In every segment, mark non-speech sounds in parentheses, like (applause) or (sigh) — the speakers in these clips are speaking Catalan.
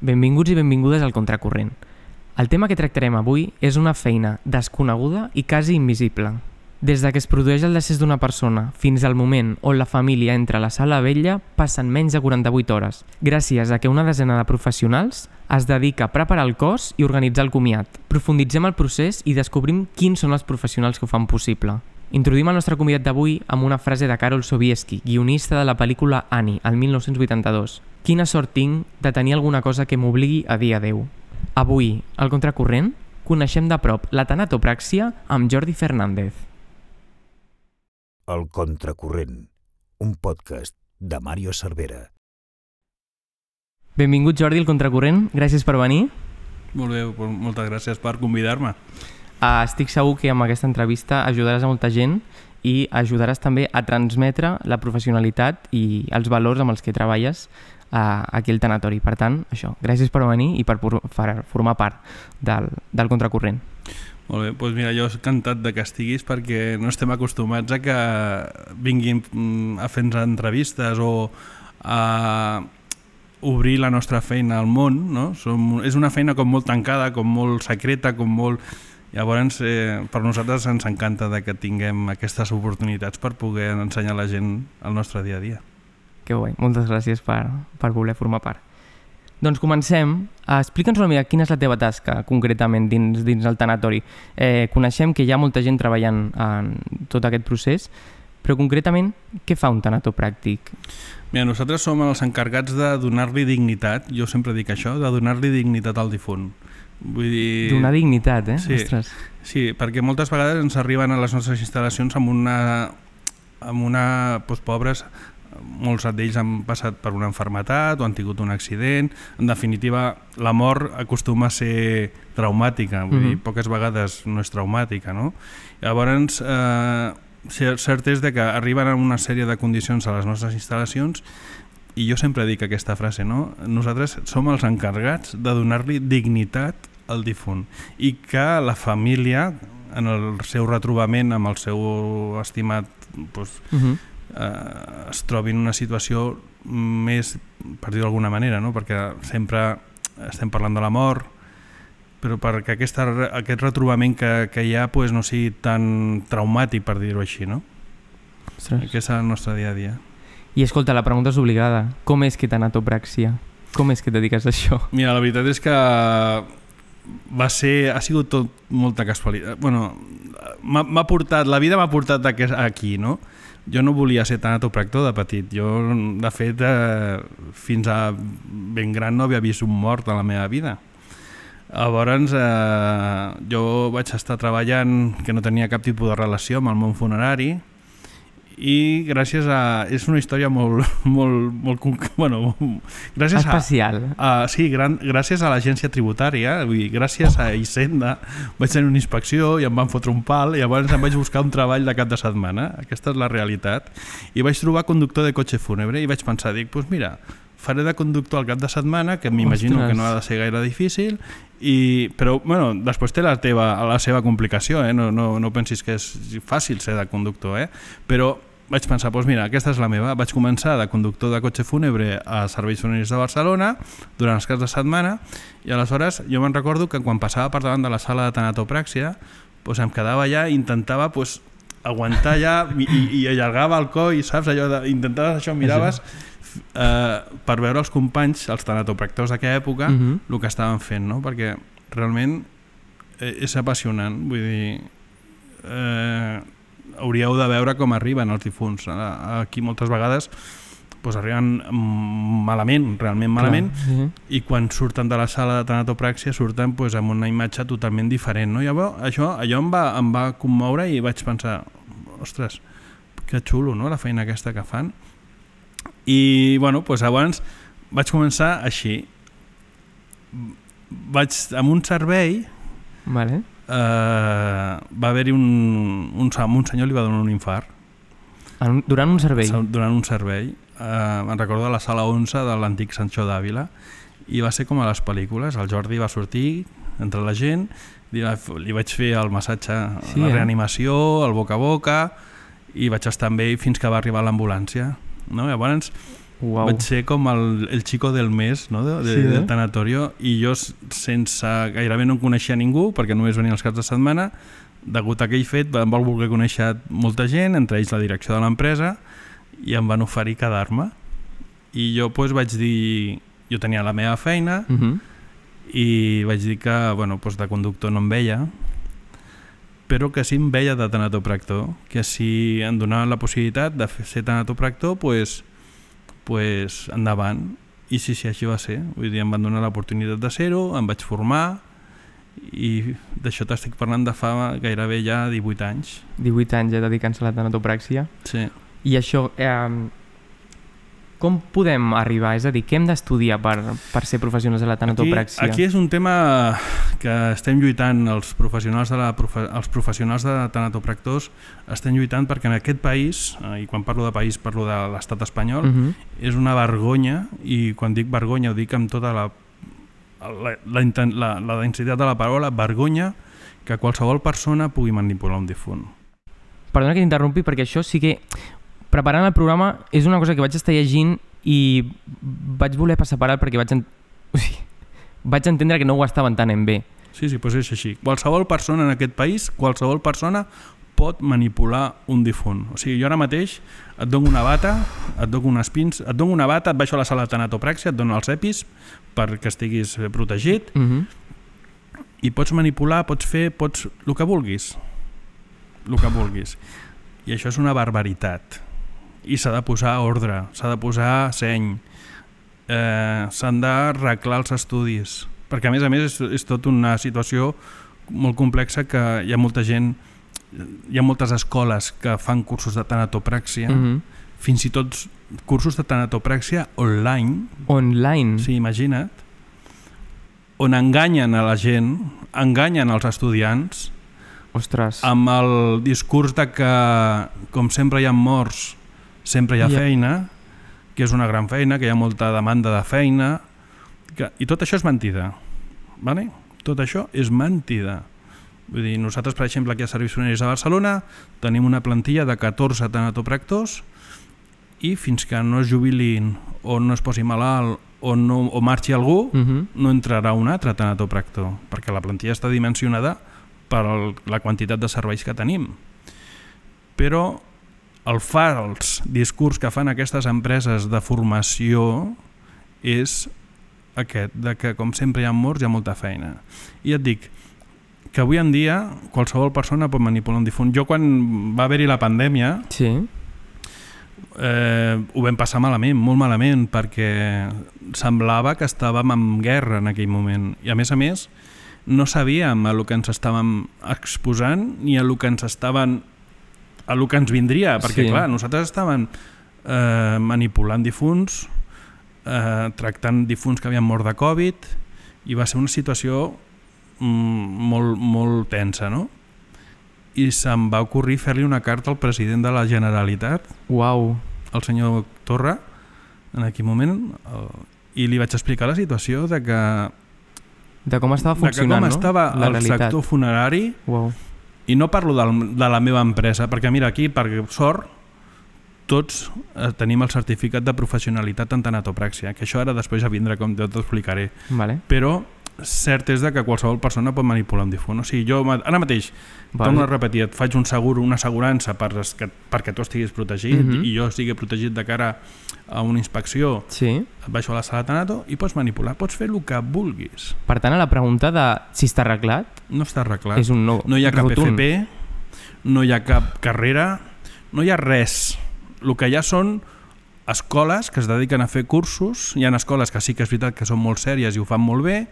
Benvinguts i benvingudes al Contracorrent. El tema que tractarem avui és una feina desconeguda i quasi invisible. Des de que es produeix el decés d'una persona fins al moment on la família entra a la sala vella passen menys de 48 hores, gràcies a que una desena de professionals es dedica a preparar el cos i organitzar el comiat. Profunditzem el procés i descobrim quins són els professionals que ho fan possible. Introduïm el nostre convidat d'avui amb una frase de Karol Sobieski, guionista de la pel·lícula Annie, el 1982. Quina sort tinc de tenir alguna cosa que m'obligui a dir adeu. Avui, al Contracorrent, coneixem de prop la tanatopràxia amb Jordi Fernández. El Contracorrent, un podcast de Mario Cervera. Benvingut Jordi al Contracorrent, gràcies per venir. Molt bé, moltes gràcies per convidar-me. Uh, estic segur que amb aquesta entrevista ajudaràs a molta gent i ajudaràs també a transmetre la professionalitat i els valors amb els que treballes uh, aquí al tanatori. Per tant, això, gràcies per venir i per, per formar part del, del Contracorrent. Molt bé, doncs mira, jo he encantat de que estiguis perquè no estem acostumats a que vinguin mm, a fer-nos entrevistes o a obrir la nostra feina al món, no? Som, és una feina com molt tancada, com molt secreta, com molt... Llavors, eh, per nosaltres ens encanta de que tinguem aquestes oportunitats per poder ensenyar a la gent el nostre dia a dia. Que guai, moltes gràcies per, per voler formar part. Doncs comencem. Uh, Explica'ns una mica quina és la teva tasca concretament dins, dins el tanatori. Eh, coneixem que hi ha molta gent treballant en tot aquest procés, però concretament què fa un tanatopràctic? Mira, nosaltres som els encarregats de donar-li dignitat, jo sempre dic això, de donar-li dignitat al difunt. Vull dir... Donar dignitat, eh? Sí, Ostres. sí, perquè moltes vegades ens arriben a les nostres instal·lacions amb una... amb una... Doncs, pobres, molts d'ells han passat per una enfermetat o han tingut un accident. En definitiva, la mort acostuma a ser traumàtica, vull mm -hmm. dir, poques vegades no és traumàtica, no? Llavors, eh, cert és de que arriben a una sèrie de condicions a les nostres instal·lacions i jo sempre dic aquesta frase, no? Nosaltres som els encarregats de donar-li dignitat al difunt i que la família, en el seu retrobament amb el seu estimat doncs, uh -huh eh, es trobi en una situació més, per dir d'alguna manera, no? perquè sempre estem parlant de la mort, però perquè aquesta, aquest retrobament que, que hi ha pues, no sigui tan traumàtic, per dir-ho així. No? Ostres. Aquest és el nostre dia a dia. I escolta, la pregunta és obligada. Com és que t'anatopràxia? Com és que et dediques a això? Mira, la veritat és que va ser, ha sigut tot molta casualitat. Bueno, m'ha portat, la vida m'ha portat aquí, no? Jo no volia ser tanatopractor de petit. Jo, de fet, eh, fins a ben gran no havia vist un mort a la meva vida. Llavors, eh, jo vaig estar treballant que no tenia cap tipus de relació amb el món funerari i gràcies a... És una història molt... (laughs) molt, molt (laughs) bueno, gràcies Especial. A, a, sí, gran, gràcies a l'agència tributària, vull dir, gràcies a Hisenda, vaig tenir una inspecció i em van fotre un pal i llavors em vaig buscar un treball de cap de setmana. Aquesta és la realitat. I vaig trobar conductor de cotxe fúnebre i vaig pensar, dic, doncs pues mira, faré de conductor al cap de setmana, que m'imagino que no ha de ser gaire difícil, i, però bueno, després té la, teva, la seva complicació, eh? no, no, no pensis que és fàcil ser de conductor, eh? però vaig pensar, doncs mira, aquesta és la meva. Vaig començar de conductor de cotxe fúnebre a Serveis Funeraris de Barcelona durant els caps de setmana i aleshores jo me'n recordo que quan passava per davant de la sala de tanatopràxia doncs em quedava allà i intentava doncs, aguantar allà i, i allargava el coll, saps? Allò de, intentaves això, miraves eh, per veure els companys, els tanatopractors d'aquella època, uh -huh. el que estaven fent, no? Perquè realment eh, és apassionant, vull dir... Eh, hauríeu de veure com arriben els difunts. Aquí moltes vegades pues, arriben malament, realment malament, Clar, sí. i quan surten de la sala de tanatopràxia surten pues, amb una imatge totalment diferent. No? Llavors, això, allò em va, em va commoure i vaig pensar, ostres, que xulo no? la feina aquesta que fan. I bueno, pues, abans vaig començar així. Vaig amb un servei vale eh, va haver-hi un, un, un senyor li va donar un infart. En, durant un servei? Durant un servei. Eh, me'n recordo de la sala 11 de l'antic Sancho d'Àvila i va ser com a les pel·lícules. El Jordi va sortir entre la gent, li, li vaig fer el massatge, sí, la eh? reanimació, el boca a boca i vaig estar amb ell fins que va arribar l'ambulància. No? Llavors, Uau. Vaig ser com el, el chico del mes no? de, de, Sí, eh? del tanatorio i jo sense gairebé no coneixia ningú perquè només venia els caps de setmana degut a aquell fet em vol voler conèixer molta gent, entre ells la direcció de l'empresa i em van oferir quedar-me i jo doncs, vaig dir jo tenia la meva feina Uh -huh. i vaig dir que bueno, doncs de conductor no em veia però que sí em veia de tanatopractor que si em donaven la possibilitat de ser tanatopractor doncs, pues, endavant i sí, sí, així va ser vull dir, em van donar l'oportunitat de ser-ho em vaig formar i d'això t'estic parlant de fa gairebé ja 18 anys 18 anys ja dedicant-se a la tanatopràxia. sí. I això, eh, com podem arribar? És a dir, què hem d'estudiar per, per ser professionals de la Aquí, tanatopràxia? aquí és un tema que estem lluitant els professionals de la profe els professionals de tanatopractors estem lluitant perquè en aquest país eh, i quan parlo de país parlo de l'estat espanyol Uh -huh. és una vergonya i quan dic vergonya ho dic amb tota la la, la, la, la densitat de la paraula vergonya que qualsevol persona pugui manipular un difunt Perdona que t'interrompi perquè això sí que preparant el programa és una cosa que vaig estar llegint i vaig voler passar per alt perquè vaig, en... (laughs) o sigui, vaig entendre que no ho estaven entenent bé. Sí, sí, doncs és així. Qualsevol persona en aquest país, qualsevol persona pot manipular un difunt. O sigui, jo ara mateix et dono una bata, et dono unes pins, et dono una bata, et baixo a la sala de tanatopràxia, et dono els EPIs perquè estiguis eh, protegit Uh -huh. i pots manipular, pots fer, pots... el que vulguis. El que vulguis. I això és una barbaritat. I s'ha de posar ordre, s'ha de posar seny, eh, s'han d'arreglar els estudis, perquè a més a més és, és tot una situació molt complexa que hi ha molta gent, hi ha moltes escoles que fan cursos de tanatopràxia, Uh -huh. fins i tot cursos de tanatopràxia online, Online. Sí, imagina't. On enganyen a la gent, enganyen els estudiants, Ostres. amb el discurs de que, com sempre hi ha morts, sempre hi ha feina, que és una gran feina, que hi ha molta demanda de feina, que, i tot això és mentida. Vale? Tot això és mentida. Vull dir, nosaltres, per exemple, aquí a Serveis Funeraris de Barcelona tenim una plantilla de 14 tanatopractors i fins que no es jubilin o no es posi malalt o, no, o marxi algú, Uh -huh. no entrarà un altre tanatopractor, perquè la plantilla està dimensionada per la quantitat de serveis que tenim. Però el fals discurs que fan aquestes empreses de formació és aquest, de que com sempre hi ha morts hi ha molta feina. I et dic que avui en dia qualsevol persona pot manipular un difunt. Jo quan va haver-hi la pandèmia Sí. eh, ho vam passar malament, molt malament, perquè semblava que estàvem en guerra en aquell moment. I a més a més, no sabíem a lo que ens estàvem exposant ni a lo que ens estaven a lo que ens vindria, perquè Sí. clar, nosaltres estàvem eh, manipulant difunts, eh, tractant difunts que havien mort de Covid, i va ser una situació mm, molt, molt tensa, no? I se'm va ocorrir fer-li una carta al president de la Generalitat, Uau. el senyor Torra, en aquell moment, el, i li vaig explicar la situació de que, De com estava de funcionant, com no? estava La el sector funerari, Uau. I no parlo del, de la meva empresa, perquè mira, aquí, per sort, tots eh, tenim el certificat de professionalitat en tanatopràxia, que això ara després ja vindrà com jo t'ho explicaré. Vale. Però cert és de que qualsevol persona pot manipular un difunt. O sigui, jo ara mateix, Vale. torno a repetir, et faig un seguro, una assegurança per, que, perquè tu estiguis protegit Mhm. i jo estigui protegit de cara a una inspecció, Sí. et baixo a la sala de tanato i pots manipular, pots fer el que vulguis. Per tant, a la pregunta de si està arreglat No està arreglat. és un no. No hi ha cap rotund. FP, no hi ha cap carrera, no hi ha res. El que hi ha són escoles que es dediquen a fer cursos, hi ha escoles que sí que és veritat que són molt sèries i ho fan molt bé,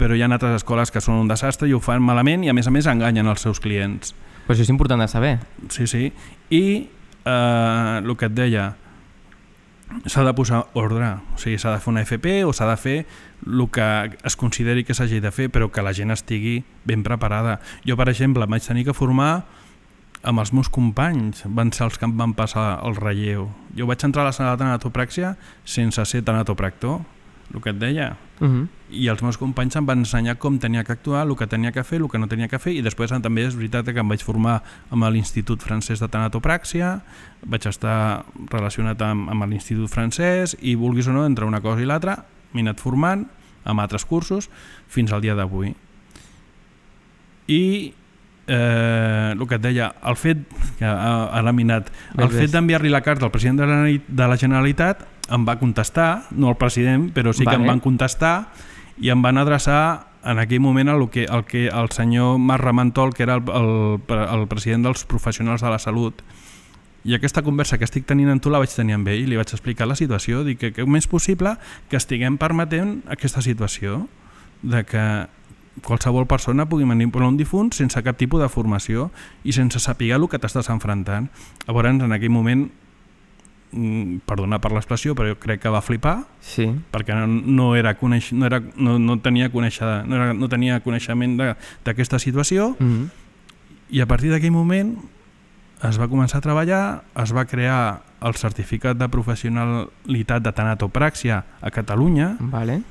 però hi ha altres escoles que són un desastre i ho fan malament i a més a més enganyen els seus clients. Però això és important de saber. Sí, sí. I eh, el que et deia, s'ha de posar ordre, o sigui, s'ha de fer una FP o s'ha de fer el que es consideri que s'hagi de fer, però que la gent estigui ben preparada. Jo, per exemple, em vaig tenir que formar amb els meus companys, van ser els que em van passar el relleu. Jo vaig entrar a la sala de tanatopràxia sense ser tanatopractor. El que et deia. Uh -huh. I els meus companys em van ensenyar com tenia que actuar, el que tenia que fer, el que no tenia que fer, i després també és veritat que em vaig formar amb l'Institut Francès de Tanatopràxia, vaig estar relacionat amb, amb l'Institut Francès, i vulguis o no, entre una cosa i l'altra, m'he anat formant amb altres cursos fins al dia d'avui. I eh, el que et deia, el fet que ha, ha laminat, el Ves, fet d'enviar-li la carta al president de la, de la Generalitat em va contestar, no el president, però sí que Vale. em van contestar i em van adreçar en aquell moment el que el, que el senyor Marc Ramantol, que era el, el, el president dels professionals de la salut, i aquesta conversa que estic tenint amb tu la vaig tenir amb ell, li vaig explicar la situació, dic que, que com és possible que estiguem permetent aquesta situació? De que qualsevol persona pugui manipular un difunt sense cap tipus de formació i sense saber el que t'estàs enfrontant. Llavors, en aquell moment, mm, perdona per l'expressió, però jo crec que va flipar, Sí. perquè no, no, era coneix, no, era, no, no, tenia, conèixer, no, era, no tenia coneixement de- d'aquesta situació Uh -huh. i a partir d'aquell moment es va començar a treballar, es va crear el certificat de professionalitat de tanatopràxia a Catalunya, Vale.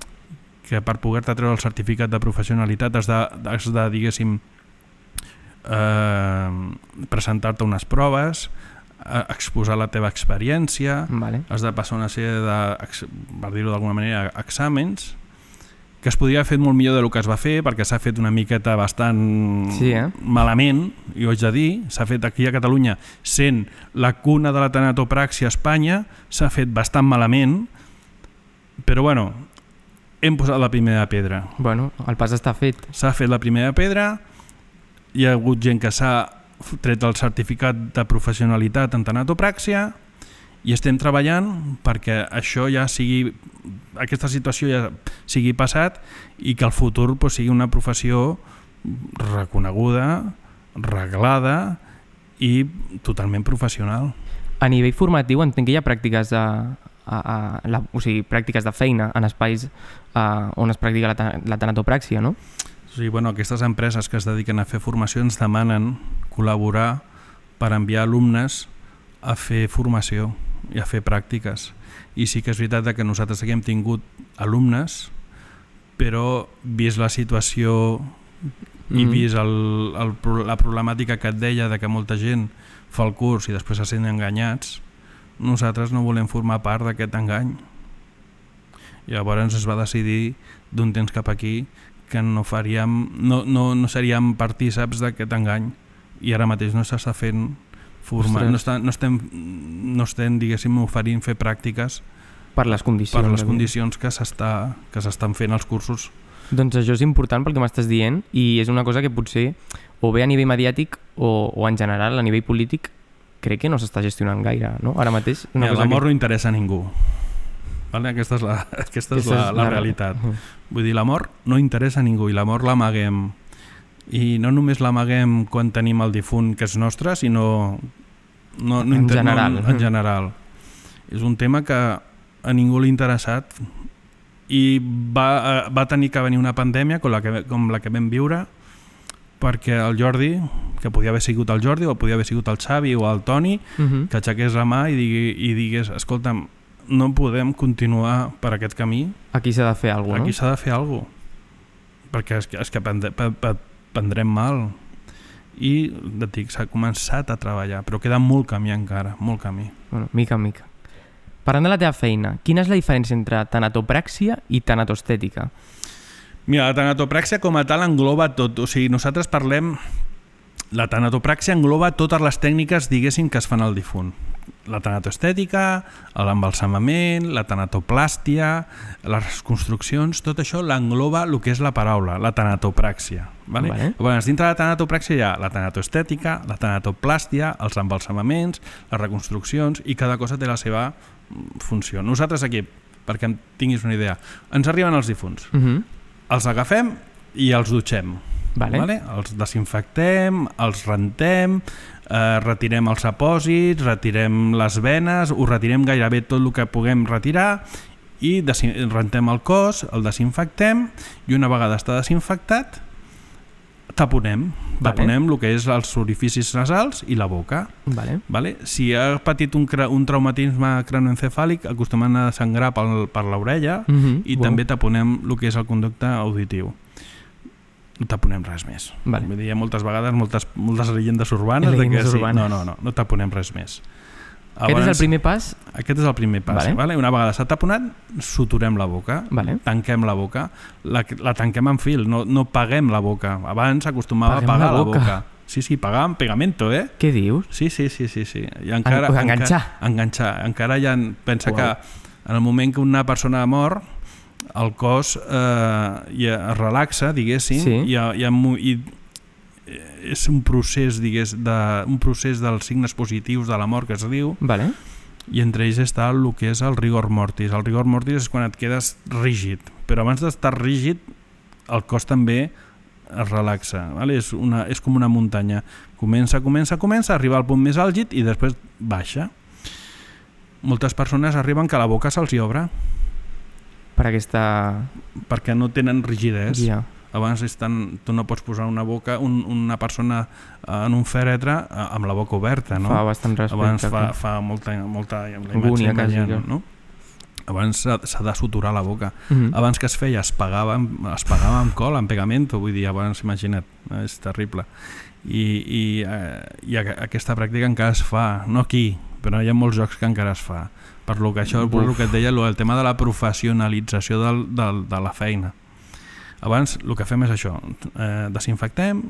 Que per poder-te treure el certificat de professionalitat has de, has de diguéssim, eh, presentar-te unes proves, eh, exposar la teva experiència, Vale. has de passar una sèrie de, per dir-ho d'alguna manera, exàmens, que es podria haver fet molt millor del que es va fer, perquè s'ha fet una miqueta bastant Sí, eh? malament, i ho haig de dir, s'ha fet aquí a Catalunya, sent la cuna de la tanatopràxia a Espanya, s'ha fet bastant malament, però bueno, hem posat la primera pedra. Bueno, el pas està fet. S'ha fet la primera pedra, hi ha hagut gent que s'ha tret el certificat de professionalitat en tanatopràxia i estem treballant perquè això ja sigui aquesta situació ja sigui passat i que el futur pues, sigui una professió reconeguda, reglada i totalment professional. A nivell formatiu entenc que hi ha pràctiques de, a, a, la, o sigui, pràctiques de feina en espais uh, on es practica la, la tanatopràxia, no? Sigui, bueno, aquestes empreses que es dediquen a fer formació ens demanen col·laborar per enviar alumnes a fer formació i a fer pràctiques. I sí que és veritat que nosaltres aquí hem tingut alumnes, però vist la situació i Mhm. vist el, el, la problemàtica que et deia de que molta gent fa el curs i després se sent enganyats, nosaltres no volem formar part d'aquest engany. I llavors es va decidir d'un temps cap aquí que no faríem, no, no, no seríem partíceps d'aquest engany i ara mateix no s'està fent formar, Ostres. no, està, no, estem, no estem, diguéssim, oferint fer pràctiques Per les condicions. per les condicions que s'està que s'estan fent als cursos. Doncs això és important pel que m'estàs dient i és una cosa que potser o bé a nivell mediàtic o, o en general a nivell polític crec que no s'està gestionant gaire, no? Ara mateix una Mira, cosa L'amor que... no interessa a ningú. Vale? Aquesta és la, (laughs) aquesta és Aquesta la, la realitat. Vull dir, l'amor no interessa a ningú i l'amor l'amaguem. I no només l'amaguem quan tenim el difunt que és nostre, sinó no, no En inter- general. No, en general. És un tema que a ningú li ha interessat i va, eh, va tenir que venir una pandèmia com la que, com la que vam viure perquè el Jordi, que podia haver sigut el Jordi o podia haver sigut el Xavi o el Toni, Uh -huh. que aixequés la mà i, digui, i digués escolta'm, no podem continuar per aquest camí, Aquí s'ha de fer alguna cosa, aquí no? s'ha de fer alguna cosa perquè és que, és que prendre, pre- pre- prendrem mal i et dic, s'ha començat a treballar però queda molt camí encara, molt camí Bueno, mica en mica. Parlant de la teva feina, quina és la diferència entre tanatopràxia i tanatostètica? Mira, la tanatopràxia com a tal engloba tot, o sigui, nosaltres parlem la tanatopràxia engloba totes les tècniques, diguéssim, que es fan al difunt. La tanatoestètica, l'embalsamament, la tanatoplàstia, les construccions, tot això l'engloba el que és la paraula, la tanatopràxia. Vale? Vale. Llavors, dintre de la tanatopràxia hi ha la tanatoestètica, la tanatoplàstia, els embalsamaments, les reconstruccions, i cada cosa té la seva mm, funció. Nosaltres aquí, perquè en tinguis una idea, ens arriben els difunts, Uh -huh. Els agafem i els dutxem. Vale. Vale? Els desinfectem, els rentem, eh, retirem els apòsits, retirem les venes, ho retirem gairebé tot el que puguem retirar i rentem el cos, el desinfectem i una vegada està desinfectat taponem, Vale. taponem el que és els orificis nasals i la boca. Vale. Vale? Si ha patit un, un traumatisme cranoencefàlic, acostumem a sangrar pel, per l'orella Mhm, i wow. també taponem el que és el conducte auditiu. No taponem res més. Vale. Vull dir, moltes vegades moltes, moltes llegendes urbanes Llegendes de que sí. urbanes. No, no, no, no taponem res més. Aquest és el primer pas? Aquest és el primer pas. Vale. Vale. Una vegada s'ha taponat, suturem la boca, Vale. tanquem la boca, la, la tanquem amb fil, no, no paguem la boca. Abans acostumava Paguem a pagar la la boca. boca. Sí, sí, pagar amb pegamento, eh? Què dius? Sí, sí, sí, sí, sí. I encara, En- enganxar. Encara, enganxar. Encara ha, pensa Uau. que en el moment que una persona mor, el cos eh, ja es relaxa, diguéssim, Sí. i, mo- i eh, és un procés, digués, de, un procés dels signes positius de la mort que es diu, Vale. i entre ells està el que és el rigor mortis. El rigor mortis és quan et quedes rígid, però abans d'estar rígid el cos també es relaxa, vale? és, una, és com una muntanya. Comença, comença, comença, arriba al punt més àlgid i després baixa. Moltes persones arriben que la boca se'ls obre Per aquesta... perquè no tenen rigidesa. Ja. Abans estan, tu no pots posar una boca, un, una persona eh, en un fèretre eh, amb la boca oberta, no? Fa bastant respecte. Abans fa, fa molta, molta la imatge Angúnia, quasi, enganyant, que- no? Abans s'ha de suturar la boca. Mhm. Abans que es feia es pagava, es pagava amb cola, amb pegamento, vull dir, abans, imagina't, és terrible. I, i, eh, i aquesta pràctica encara es fa, no aquí, però hi ha molts jocs que encara es fa. Per lo que això, per Buf. lo que et deia, el tema de la professionalització del, del, de la feina. Abans el que fem és això, eh, desinfectem,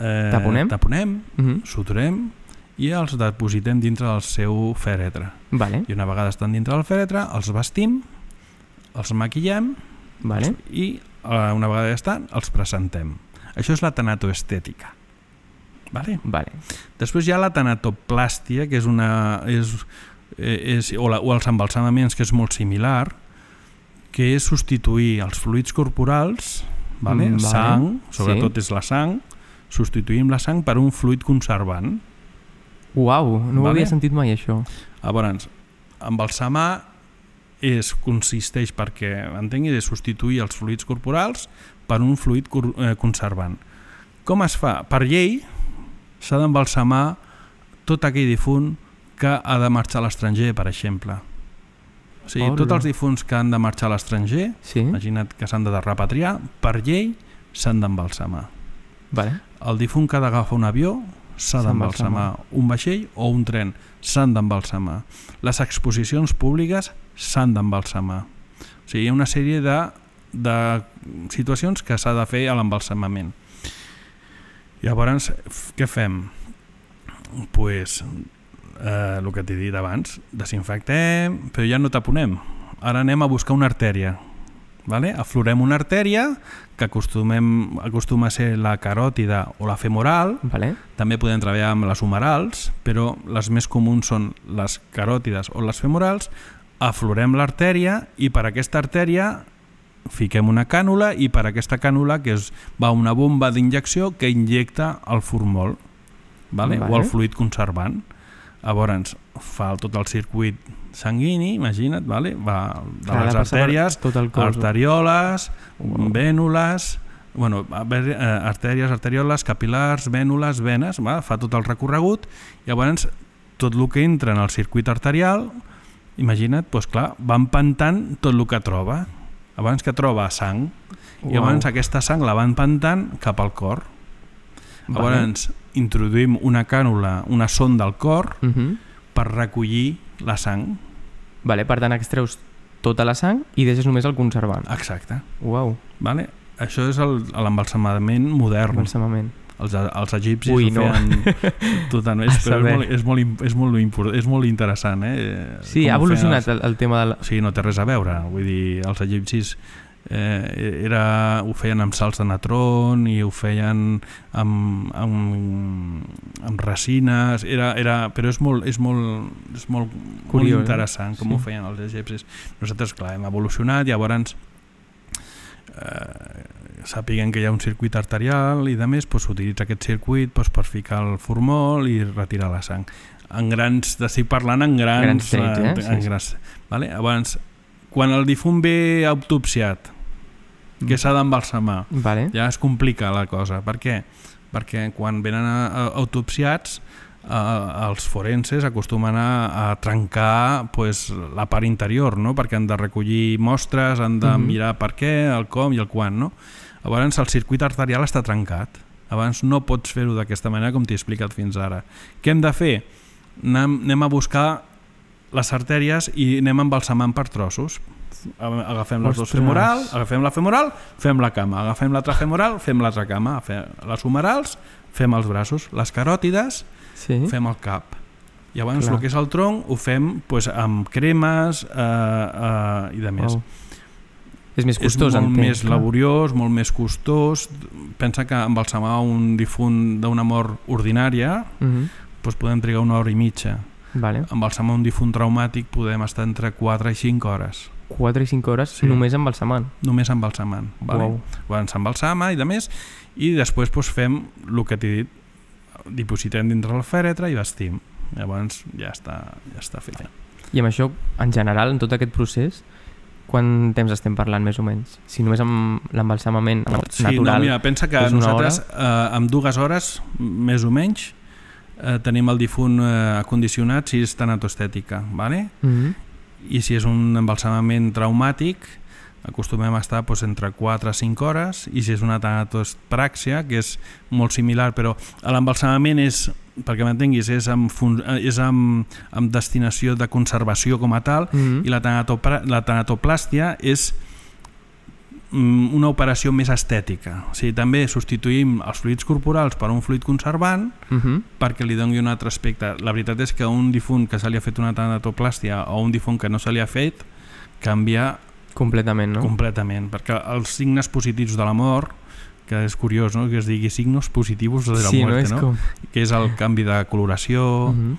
eh, Taponem. taponem Mhm. suturem i els depositem dintre del seu fèretre. Vale. I una vegada estan dintre del fèretre, els vestim, els maquillem Vale. i eh, una vegada ja estan, els presentem. Això és la tanatoestètica. Vale? Vale. Després hi ha la tanatoplàstia, que és una... És, eh, és, o, la, o els embalsamaments, que és molt similar, que és substituir els fluids corporals, vale? Mm, vale. sang, sobretot Sí. és la sang, substituïm la sang per un fluid conservant. Uau, no ho Vale. havia sentit mai, això. Llavors, embalsamar és, consisteix perquè, entenguis, és substituir els fluids corporals per un fluid eh, conservant. Com es fa? Per llei s'ha d'embalsamar tot aquell difunt que ha de marxar a l'estranger, per exemple. O sigui, Hola. tots els difunts que han de marxar a l'estranger, Sí? imagina't que s'han de repatriar, per llei s'han d'embalsamar. Vale. El difunt que ha d'agafar un avió s'ha d'embalsamar. Un vaixell o un tren s'han d'embalsamar. Les exposicions públiques s'han d'embalsamar. O sigui, hi ha una sèrie de, de situacions que s'ha de fer a l'embalsamament. Llavors, què fem? pues, eh, el que t'he dit abans, desinfectem, però ja no taponem. Ara anem a buscar una artèria. Vale? Aflorem una artèria que acostumem, acostuma a ser la caròtida o la femoral, Vale. també podem treballar amb les humerals, però les més comuns són les caròtides o les femorals. Aflorem l'artèria i per aquesta artèria fiquem una cànula i per aquesta cànula que és, va una bomba d'injecció que injecta el formol vale? Vale. o el fluid conservant. Llavors fa tot el circuit sanguini, imagina't, vale? va de Clar, les artèries, Tot el cos. arterioles, Uau. vènules, bueno, eh, artèries, arterioles, capilars, vènules, venes, va, fa tot el recorregut, i llavors tot el que entra en el circuit arterial, imagina't, doncs clar, va empantant tot el que troba. Abans que troba sang, i Uau. llavors aquesta sang la va empantant cap al cor. Vale. Introduïm una cànula, una sonda al cor, Mhm. per recollir la sang. Vale, per tant, extreus tota la sang i deixes només el conservant. Exacte. Uau, Vale? Això és l'embalsamament modern. embalsamament. Els, els egipcis Ui, ho no. feien (laughs) totalment, però és molt, és, molt, és, molt, import- és molt interessant. Eh? Sí, Com ha evolucionat Els... el, el tema de la... Sí, no té res a veure. Vull dir, els egipcis eh, era, ho feien amb salts de natron i ho feien amb, amb, amb resines, era, era, però és molt, és molt, és molt, Curiós, molt interessant com sí. ho feien els egipcis. Nosaltres, clar, hem evolucionat i llavors eh, sàpiguen que hi ha un circuit arterial i de més doncs, s'utilitza aquest circuit doncs, per ficar el formol i retirar la sang en grans, estic parlant en grans, Grans trets, eh? en, Sí, en sí. grans, vale? abans quan el difunt ve autopsiat que s'ha d'embalsamar. Vale. Ja es complica la cosa. Per què? Perquè quan venen a, a, autopsiats eh, els forenses acostumen a, a trencar pues, la part interior, no? perquè han de recollir mostres, han de Mhm. mirar per què, el com i el quan. No? Llavors el circuit arterial està trencat. Abans no pots fer-ho d'aquesta manera com t'he explicat fins ara. Què hem de fer? Anem, anem a buscar les artèries i anem embalsamant per trossos. Agafem les Ostres. femoral, agafem la femoral, fem la cama. Agafem l'altra femoral, fem l'altra cama. Agafem les humerals, fem els braços. Les caròtides, Sí. fem el cap. Llavors Clar. el que és el tronc ho fem pues, amb cremes eh, eh, i de més. Wow. És més És costós, molt entenc. més clar. laboriós, molt més costós. Pensa que embalsamar un difunt d'una mort ordinària Mhm. doncs podem trigar una hora i mitja. Vale. Embalsamar un difunt traumàtic podem estar entre 4 i 5 hores, 4 i 5 hores Sí. només embalsamant. només embalsamant. Vale? Uau. Llavors s'embalsama i de més, i després doncs, fem el que t'he dit, dipositem dintre el fèretre i vestim. Llavors ja està, ja està fet. I amb això, en general, en tot aquest procés, quant temps estem parlant, més o menys? Si només amb l'embalsamament Sí, natural... no, mira, pensa que nosaltres eh, amb dues hores, més o menys, eh, tenim el difunt eh, acondicionat si és tanatoestètica, ¿vale? Mhm. I si és un embalsamament traumàtic acostumem a estar doncs, entre 4 a 5 hores i si és una tanatospràxia que és molt similar però l'embalsamament és perquè m'entenguis és, amb, és amb, amb destinació de conservació com a tal Mhm. i la, tanatopra- la tanatoplàstia és mm, una operació més estètica o sigui, també substituïm els fluids corporals per un fluid conservant Mhm. perquè li doni un altre aspecte. La veritat és que un difunt que se li ha fet una tanatoplàstia o un difunt que no se li ha fet canvia Completament, no? completament, perquè els signes positius de la mort, que és curiós no? que es digui signos positivos de la sí, no? muerte, És no? com... que és el canvi de coloració, Mhm.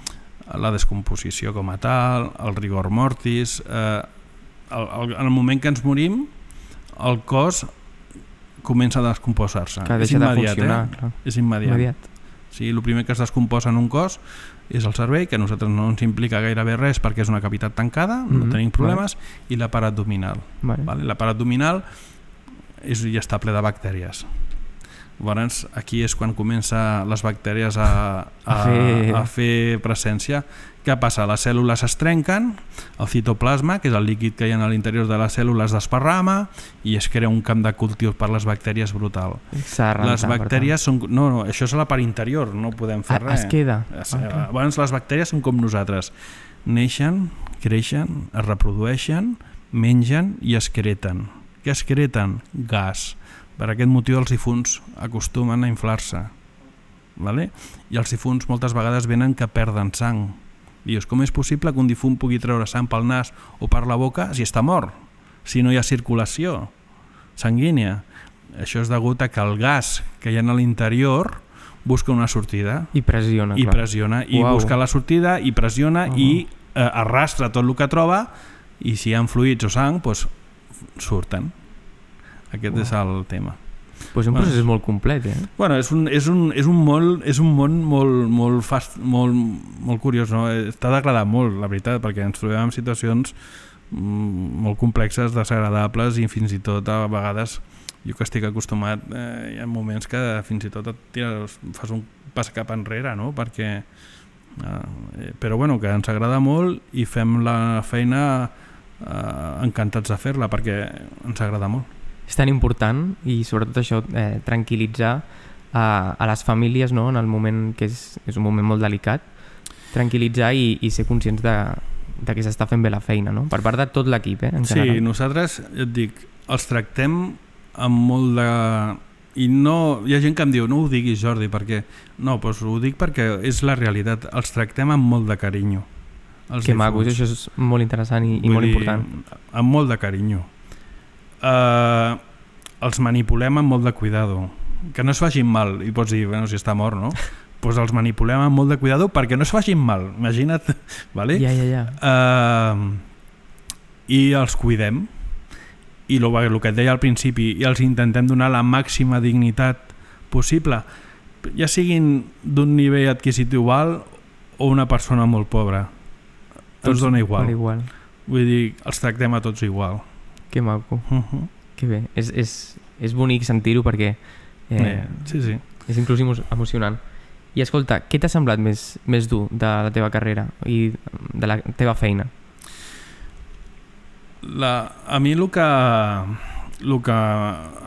la descomposició com a tal, el rigor mortis... Eh, el, el, en el moment que ens morim, el cos comença a descomposar-se. És deixa de immediat, funcionar. eh? clar. És immediat. Immediat. Sí, el primer que es descomposa en un cos és el cervell, que a nosaltres no ens implica gairebé res perquè és una cavitat tancada, mm -hmm. no Mhm, tenim problemes, i la part abdominal. Vale. Vale? La part abdominal és, ja està ple de bactèries. Llavors, aquí és quan comença les bactèries a, a, A fer- a fer presència. Què passa? Les cèl·lules es trenquen, el citoplasma, que és el líquid que hi ha a l'interior de les cèl·lules, desparrama i es crea un camp de cultiu per les bactèries brutal. Rentar, Les bactèries són... No, no, això és a la part interior, no podem fer tant. Ah, res. es queda. Es, Ah, eh, clar. Abans les bactèries són com nosaltres. Neixen, creixen, es reprodueixen, mengen i excreten. Què excreten? Gas. Per aquest motiu els difunts acostumen a inflar-se. Vale? I els difunts moltes vegades venen que perden sang. Dius, com és possible que un difunt pugui treure sang pel nas o per la boca si està mort? Si no hi ha circulació sanguínia. Això és degut a que el gas que hi ha a l'interior busca una sortida I pressiona, i clar. pressiona i Uau. busca la sortida i pressiona Uh-huh. i eh, arrastra tot el que troba i si hi ha fluids o sang doncs surten aquest Uau. és el tema Pues un Bueno. procés molt complet, eh? bueno, és un, és un, és un, molt, és un món molt, molt, fast, molt, molt curiós no? t'ha d'agradar molt la veritat perquè ens trobem en situacions mm, molt complexes, desagradables i fins i tot a vegades jo que estic acostumat eh, hi ha moments que fins i tot et tires, fas un pas cap enrere no? perquè eh, però bueno, que ens agrada molt i fem la feina eh, encantats de fer-la perquè ens agrada molt És tan important i sobretot això, eh, tranquil·litzar a, a les famílies no? en el moment que és, és un moment molt delicat, tranquil·litzar i, i ser conscients de, de que s'està fent bé la feina, no? per part de tot l'equip, eh? en Sí, general. nosaltres, ja et dic, els tractem amb molt de... I no, hi ha gent que em diu, no ho diguis Jordi, perquè... No, doncs ho dic perquè és la realitat, els tractem amb molt de carinyo. Els Que maco, difunts. això és molt interessant i, i Vull molt dir, important. Amb molt de carinyo. Uh, els manipulem amb molt de cuidado. Que no es facin mal. I pots dir, bueno, si està mort, no? (laughs) pues els manipulem amb molt de cuidado perquè no es facin mal. Imagina't, (laughs) vale? Ja, ja, ja. Uh, I els cuidem i el, el que et deia al principi i els intentem donar la màxima dignitat possible ja siguin d'un nivell adquisitiu alt o una persona molt pobra ens dona igual Igual. vull dir, els tractem a tots igual Que maco. uh -huh. Que bé, és, és, és bonic sentir-ho perquè eh, Eh, sí, sí. és inclús emo- emocionant. I escolta, què t'ha semblat més, més dur de la teva carrera i de la teva feina? La, a mi el que, el que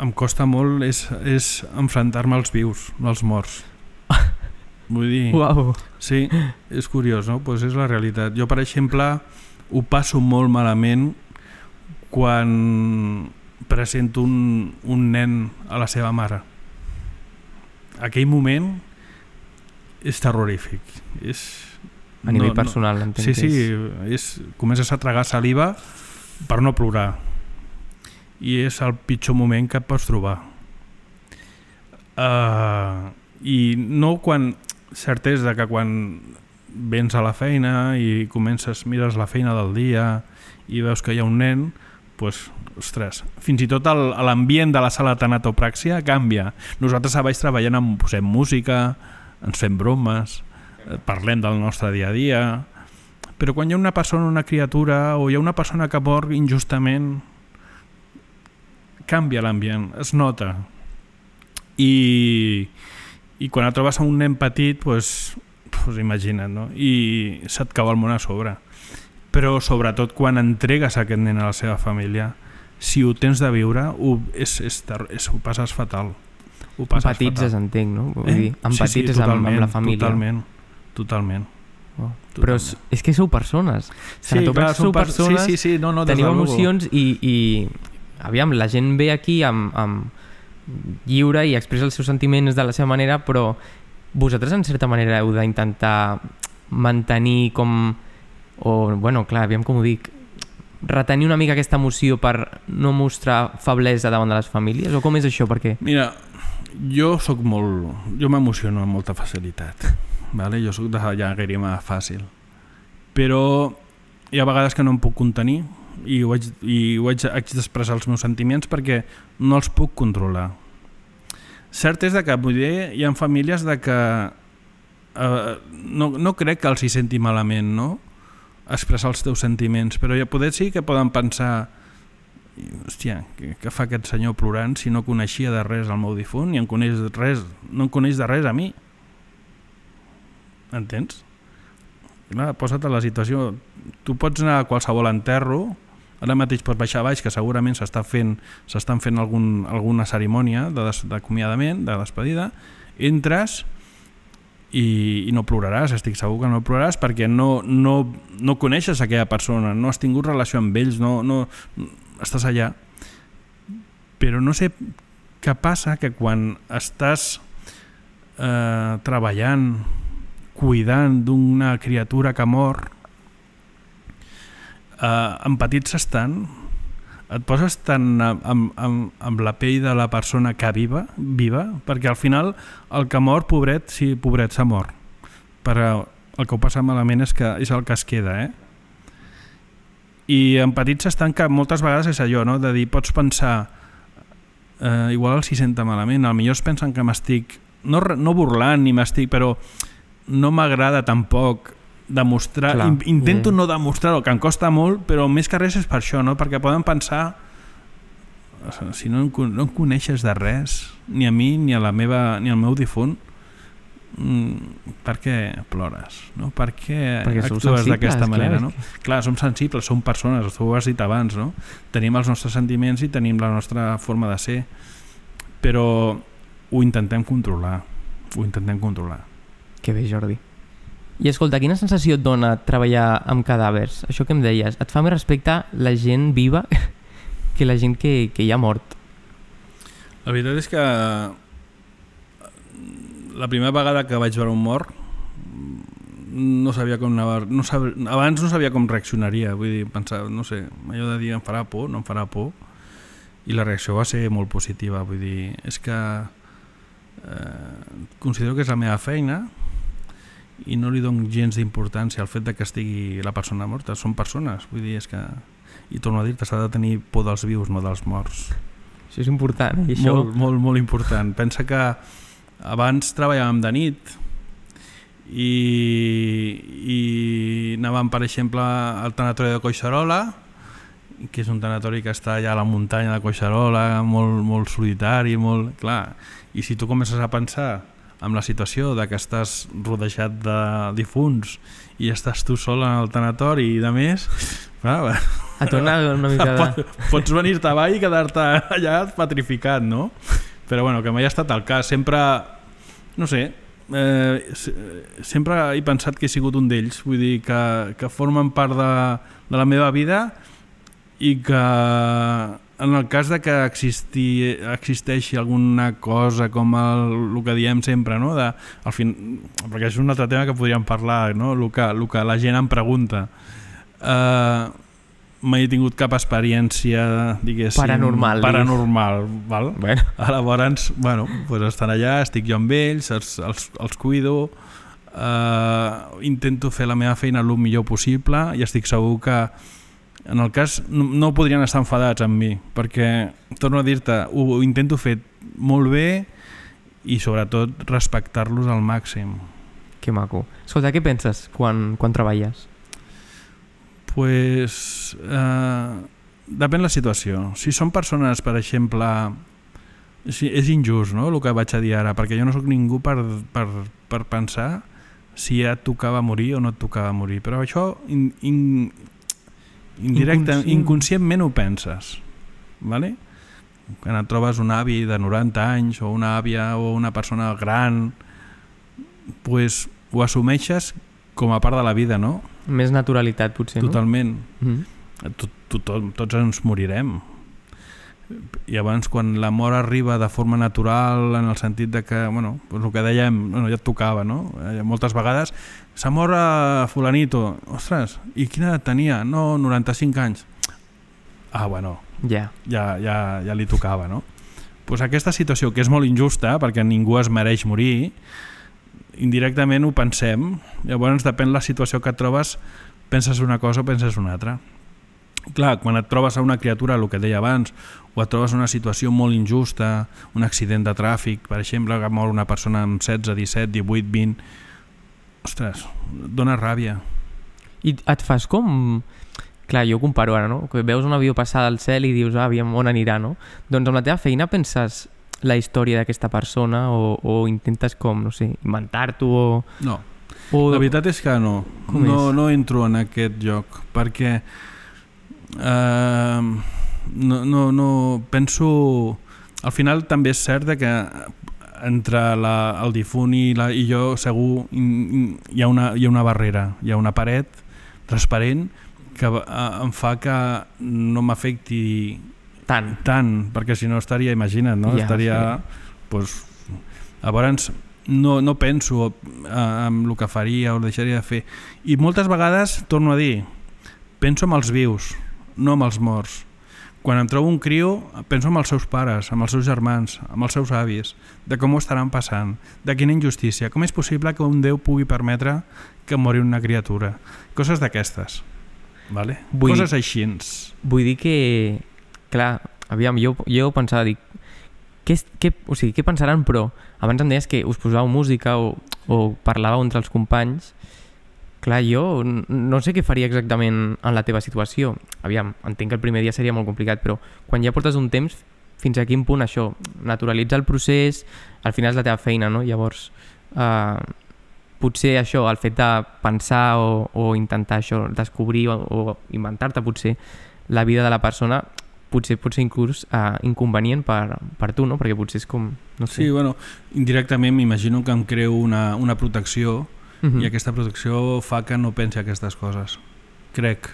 em costa molt és, és enfrontar-me als vius, no als morts. (laughs) Vull dir... Uau! Sí, és curiós, no? Pues és la realitat. Jo, per exemple, ho passo molt malament quan presento un, un nen a la seva mare. Aquell moment és terrorífic. És, A nivell personal, entenc Sí, sí, és... comences a tragar saliva per no plorar. I és el pitjor moment que et pots trobar. Uh, I no quan... Cert és de que quan vens a la feina i comences, mires la feina del dia i veus que hi ha un nen, pues, ostres, fins i tot l'ambient de la sala de tanatopràxia canvia. Nosaltres a baix treballem amb, posem música, ens fem bromes, eh, parlem del nostre dia a dia, però quan hi ha una persona, una criatura, o hi ha una persona que mor injustament, canvia l'ambient, es nota. I, i quan et trobes un nen petit, pues, pues imagina't, no? I se't cau el món a sobre. Però sobretot quan entregues aquest nen a la seva família, si ho tens de viure, ho, és, és, és, ho passes fatal. Ho passes Empatitzes, fatal. entenc, no? Vull dir, empatitzes sí, sí, amb, amb la família. Totalment, totalment. Oh. Però és, és que sou persones. Sí, clar, sou són per- persones, sí, sí, sí, no, no, teniu emocions i, i aviam, la gent ve aquí amb, amb lliure i expressa els seus sentiments de la seva manera, però vosaltres en certa manera heu d'intentar mantenir com o, bueno, clar, aviam com ho dic retenir una mica aquesta emoció per no mostrar feblesa davant de les famílies o com és això? Perquè Mira, jo sóc molt... Jo m'emociono amb molta facilitat. Vale? Jo sóc de llàgrima fàcil. Però hi ha vegades que no em puc contenir i ho haig, i ho haig, haig d'expressar els meus sentiments perquè no els puc controlar. Cert és de que dir, hi ha famílies de que eh, no, no crec que els hi senti malament, no? Expressar els teus sentiments, però ja poder sí que poden pensar hòstia, què, fa aquest senyor plorant si no coneixia de res el meu difunt ni em coneix res, no em coneix de res a mi entens? Clar, posa't a la situació tu pots anar a qualsevol enterro ara mateix pots baixar baix que segurament s'està fent s'estan fent algun, alguna cerimònia de des- d'acomiadament, de despedida entres i, i no ploraràs, estic segur que no ploraràs perquè no, no, no coneixes aquella persona, no has tingut relació amb ells, no, no, estàs allà. Però no sé què passa que quan estàs eh, treballant, cuidant d'una criatura que mor, eh, empatitzes tant, et poses tant amb, amb, amb, amb la pell de la persona que viva, viva, perquè al final el que mor, pobret, sí, pobret, s'ha mort. Però el que ho passa malament és que és el que es queda, eh? I empatitzes tant que moltes vegades és allò, no? de dir, pots pensar eh, igual els hi senta malament, al millor es pensen que m'estic no, no burlant ni m'estic, però no m'agrada tampoc demostrar, Clar, in, intento ja. no demostrar-ho, que em costa molt, però més que res és per això, no? perquè poden pensar si no, em no em coneixes de res, ni a mi, ni a la meva, ni al meu difunt, mm, per què plores? No? Per què Perquè actues d'aquesta clar, manera? és No? Clar, som sensibles, som persones, tu ho has dit abans, no? Tenim els nostres sentiments i tenim la nostra forma de ser, però ho intentem controlar, ho intentem controlar. Que bé, Jordi. I escolta, quina sensació et dona treballar amb cadàvers? Això que em deies, et fa més respecte la gent viva (laughs) que la gent que, que ja ha mort? La veritat és que la primera vegada que vaig veure un mort no sabia com anava, no sab... abans no sabia com reaccionaria, vull dir, pensar, no sé, allò de dir em farà por, no em farà por, i la reacció va ser molt positiva, vull dir, és que eh, considero que és la meva feina i no li dono gens d'importància al fet de que estigui la persona morta, són persones, vull dir, és que i torno a dir-te, s'ha de tenir por dels vius, no dels morts. Això és important. I això... Molt, molt, molt important. Pensa que abans treballàvem de nit i, i anàvem, per exemple, al tanatori de Coixarola que és un tanatori que està allà a la muntanya de Coixarola, molt, molt solitari, molt... Clar, i si tu comences a pensar amb la situació de que estàs rodejat de difunts i estàs tu sol en el tanatori i de més, clar, Et dona una (laughs) mica de... Pot- Pots venir-te avall i quedar-te allà petrificat, no? Però bueno, que mai ha estat el cas. Sempre, no sé, eh, se- sempre he pensat que he sigut un d'ells. Vull dir, que, que formen part de, de la meva vida i que en el cas de que existi, existeixi alguna cosa com el, el que diem sempre, no? de, al fin, perquè és un altre tema que podríem parlar, no? el, que, el que la gent em pregunta. Uh, mai he tingut cap experiència, diguéssim... Paranormal, Paranormal, val? Bueno, Llavors, bueno, pues estan allà, estic jo amb ells, els, els, els cuido, eh, intento fer la meva feina el millor possible i estic segur que en el cas no, no podrien estar enfadats amb mi perquè, torno a dir-te, ho, ho intento fer molt bé i sobretot respectar-los al màxim. que maco. Escolta, què penses quan, quan treballes? pues, eh, depèn la situació. Si són persones, per exemple, si és injust no, el que vaig a dir ara, perquè jo no sóc ningú per, per, per pensar si ja et tocava morir o no et tocava morir, però això in, in, indirecte, Inconscient. inconscientment ho penses, ¿vale? quan et trobes un avi de 90 anys o una àvia o una persona gran pues, ho assumeixes com a part de la vida, no? Més naturalitat, potser, Totalment. no? Mm. To, to, to, tots ens morirem. I abans, quan la mort arriba de forma natural, en el sentit de que, bueno, pues el que dèiem, bueno, ja et tocava, no? Eh, moltes vegades, s'ha mort a fulanito. Ostres, i quina edat tenia? No, 95 anys. Ah, bueno, Ja. ja, ja, ja li tocava, no? Pues aquesta situació, que és molt injusta, perquè ningú es mereix morir, indirectament ho pensem, llavors depèn la situació que et trobes, penses una cosa o penses una altra. Clar, quan et trobes a una criatura, el que deia abans, o et trobes una situació molt injusta, un accident de tràfic, per exemple, que mor una persona amb 16, 17, 18, 20... Ostres, dona ràbia. I et fas com... Clar, jo comparo ara, no? Que veus un avió passar del cel i dius, ah, aviam, on anirà, no? Doncs amb la teva feina penses la història d'aquesta persona o, o intentes com, no sé, inventar-t'ho o... No, o... La veritat és que no, Com no, és? no entro en aquest joc perquè eh, no, no, no penso al final també és cert que entre la, el difunt i, la, i jo segur hi ha, una, hi ha una barrera, hi ha una paret transparent que eh, em fa que no m'afecti Tant. tant, perquè si no estaria, imagina't, no? Ja, estaria, pues, llavors no, no penso eh, en el que faria o deixaria de fer. I moltes vegades, torno a dir, penso en els vius, no en els morts. Quan em trobo un criu, penso en els seus pares, amb els seus germans, amb els seus avis, de com ho estaran passant, de quina injustícia, com és possible que un Déu pugui permetre que mori una criatura. Coses d'aquestes. Vale? Vull- Coses així. Vull dir que, clar, aviam, jo, jo pensava, dic, què, què, o sigui, què pensaran, però abans em deies que us posàveu música o, o parlàveu entre els companys, clar, jo no sé què faria exactament en la teva situació. Aviam, entenc que el primer dia seria molt complicat, però quan ja portes un temps, fins a quin punt això naturalitza el procés, al final és la teva feina, no? Llavors, eh, potser això, el fet de pensar o, o intentar això, descobrir o, o inventar-te potser la vida de la persona, potser pot ser inclús eh, inconvenient per, per tu, no? Perquè potser és com, no sé... Sí, bueno, indirectament m'imagino que em creo una, una protecció Mhm. i aquesta protecció fa que no pensi aquestes coses. Crec.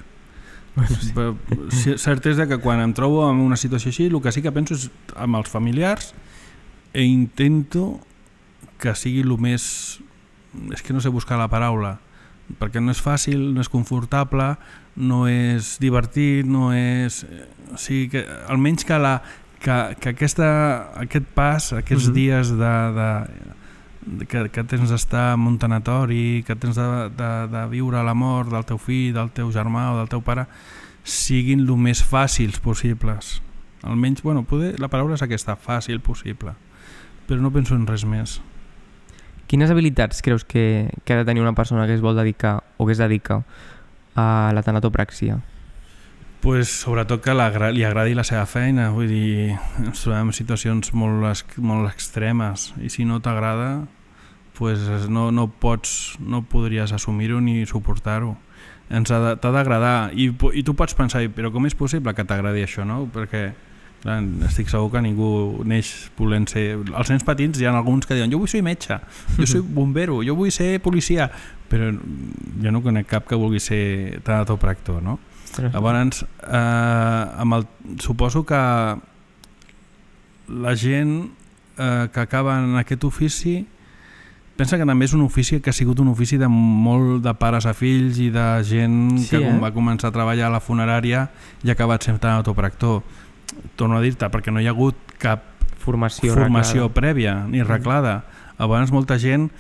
Bueno, sí. Cert és que quan em trobo en una situació així, el que sí que penso és amb els familiars e intento que sigui el més... És que no sé buscar la paraula, perquè no és fàcil, no és confortable, no és divertit, no és... O sigui, que almenys que, la, que, que aquesta, aquest pas, aquests Mhm. dies de, de, de que, que tens d'estar en un tanatori, que tens de, de, de viure la mort del teu fill, del teu germà o del teu pare, siguin el més fàcils possibles. Almenys, bueno, poder, la paraula és aquesta, fàcil possible. Però no penso en res més. Quines habilitats creus que, que ha de tenir una persona que es vol dedicar o que es dedica a la tanatopràxia? pues, sobretot que l'agra- li agradi la seva feina, vull dir, ens trobem en situacions molt, molt extremes i si no t'agrada pues no, no pots, no podries assumir-ho ni suportar-ho. Ens ha T'ha d'agradar I, i tu pots pensar, però com és possible que t'agradi això, no? Perquè clar, estic segur que ningú neix volent ser... Els nens petits hi ha alguns que diuen jo vull ser metge, jo (laughs) soy bombero, jo vull ser policia, però jo no conec cap que vulgui ser tanatopractor, no? Ostres. Llavors, eh, amb el, suposo que la gent eh, que acaba en aquest ofici pensa que també és un ofici que ha sigut un ofici de molt de pares a fills i de gent Sí, que eh? va començar a treballar a la funerària i ha acabat sent autopractor. Torno a dir-te, perquè no hi ha hagut cap Formació. formació reglada. prèvia ni reglada. Abans molta gent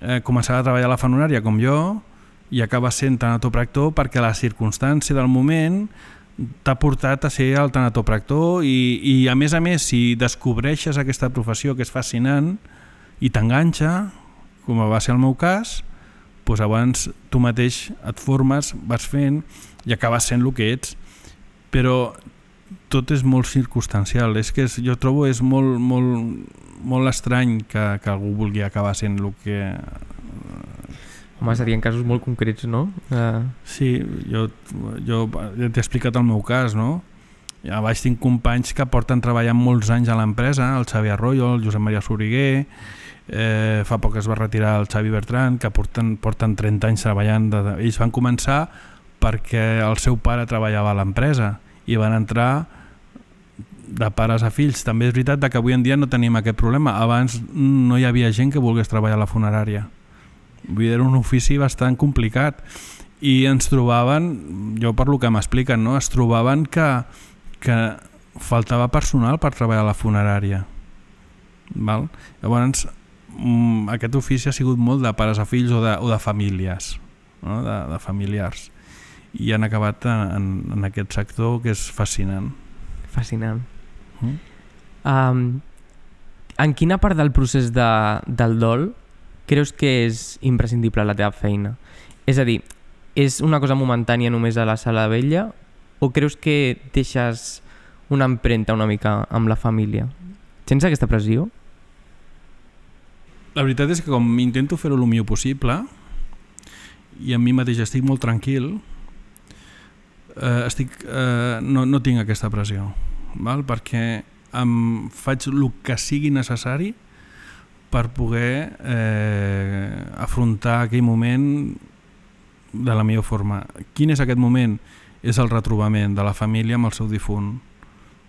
eh, començava a treballar a la funerària com jo i acaba sent tanatopractor perquè la circumstància del moment t'ha portat a ser el tanatopractor i, i a més a més si descobreixes aquesta professió que és fascinant i t'enganxa com va ser el meu cas doncs abans tu mateix et formes, vas fent i acabes sent el que ets però tot és molt circumstancial és que és, jo trobo és molt, molt, molt estrany que, que algú vulgui acabar sent el que Home, seria en casos molt concrets, no? Uh, Sí, jo, jo ja t'he explicat el meu cas, no? A baix tinc companys que porten treballant molts anys a l'empresa, el Xavi Arroyo, el Josep Maria Soriguer, eh, fa poc es va retirar el Xavi Bertran, que porten, porten 30 anys treballant. De, ells van començar perquè el seu pare treballava a l'empresa i van entrar de pares a fills. També és veritat que avui en dia no tenim aquest problema. Abans no hi havia gent que volgués treballar a la funerària. Vull dir, era un ofici bastant complicat i ens trobaven, jo per lo que m'expliquen, no? es trobaven que, que faltava personal per treballar a la funerària. Val? Llavors, mm, aquest ofici ha sigut molt de pares a fills o de, o de famílies, no? de, de familiars. I han acabat en, en aquest sector que és fascinant. fascinant. Mm? Um, en quina part del procés de, del dol creus que és imprescindible la teva feina? És a dir, és una cosa momentània només a la sala vella o creus que deixes una empremta una mica amb la família? Tens aquesta pressió? La veritat és que com intento fer-ho el millor possible i amb mi mateix estic molt tranquil, eh, estic, eh, no, no tinc aquesta pressió, val? perquè em faig el que sigui necessari per poder eh, afrontar aquell moment de la millor forma. Quin és aquest moment? És el retrobament de la família amb el seu difunt.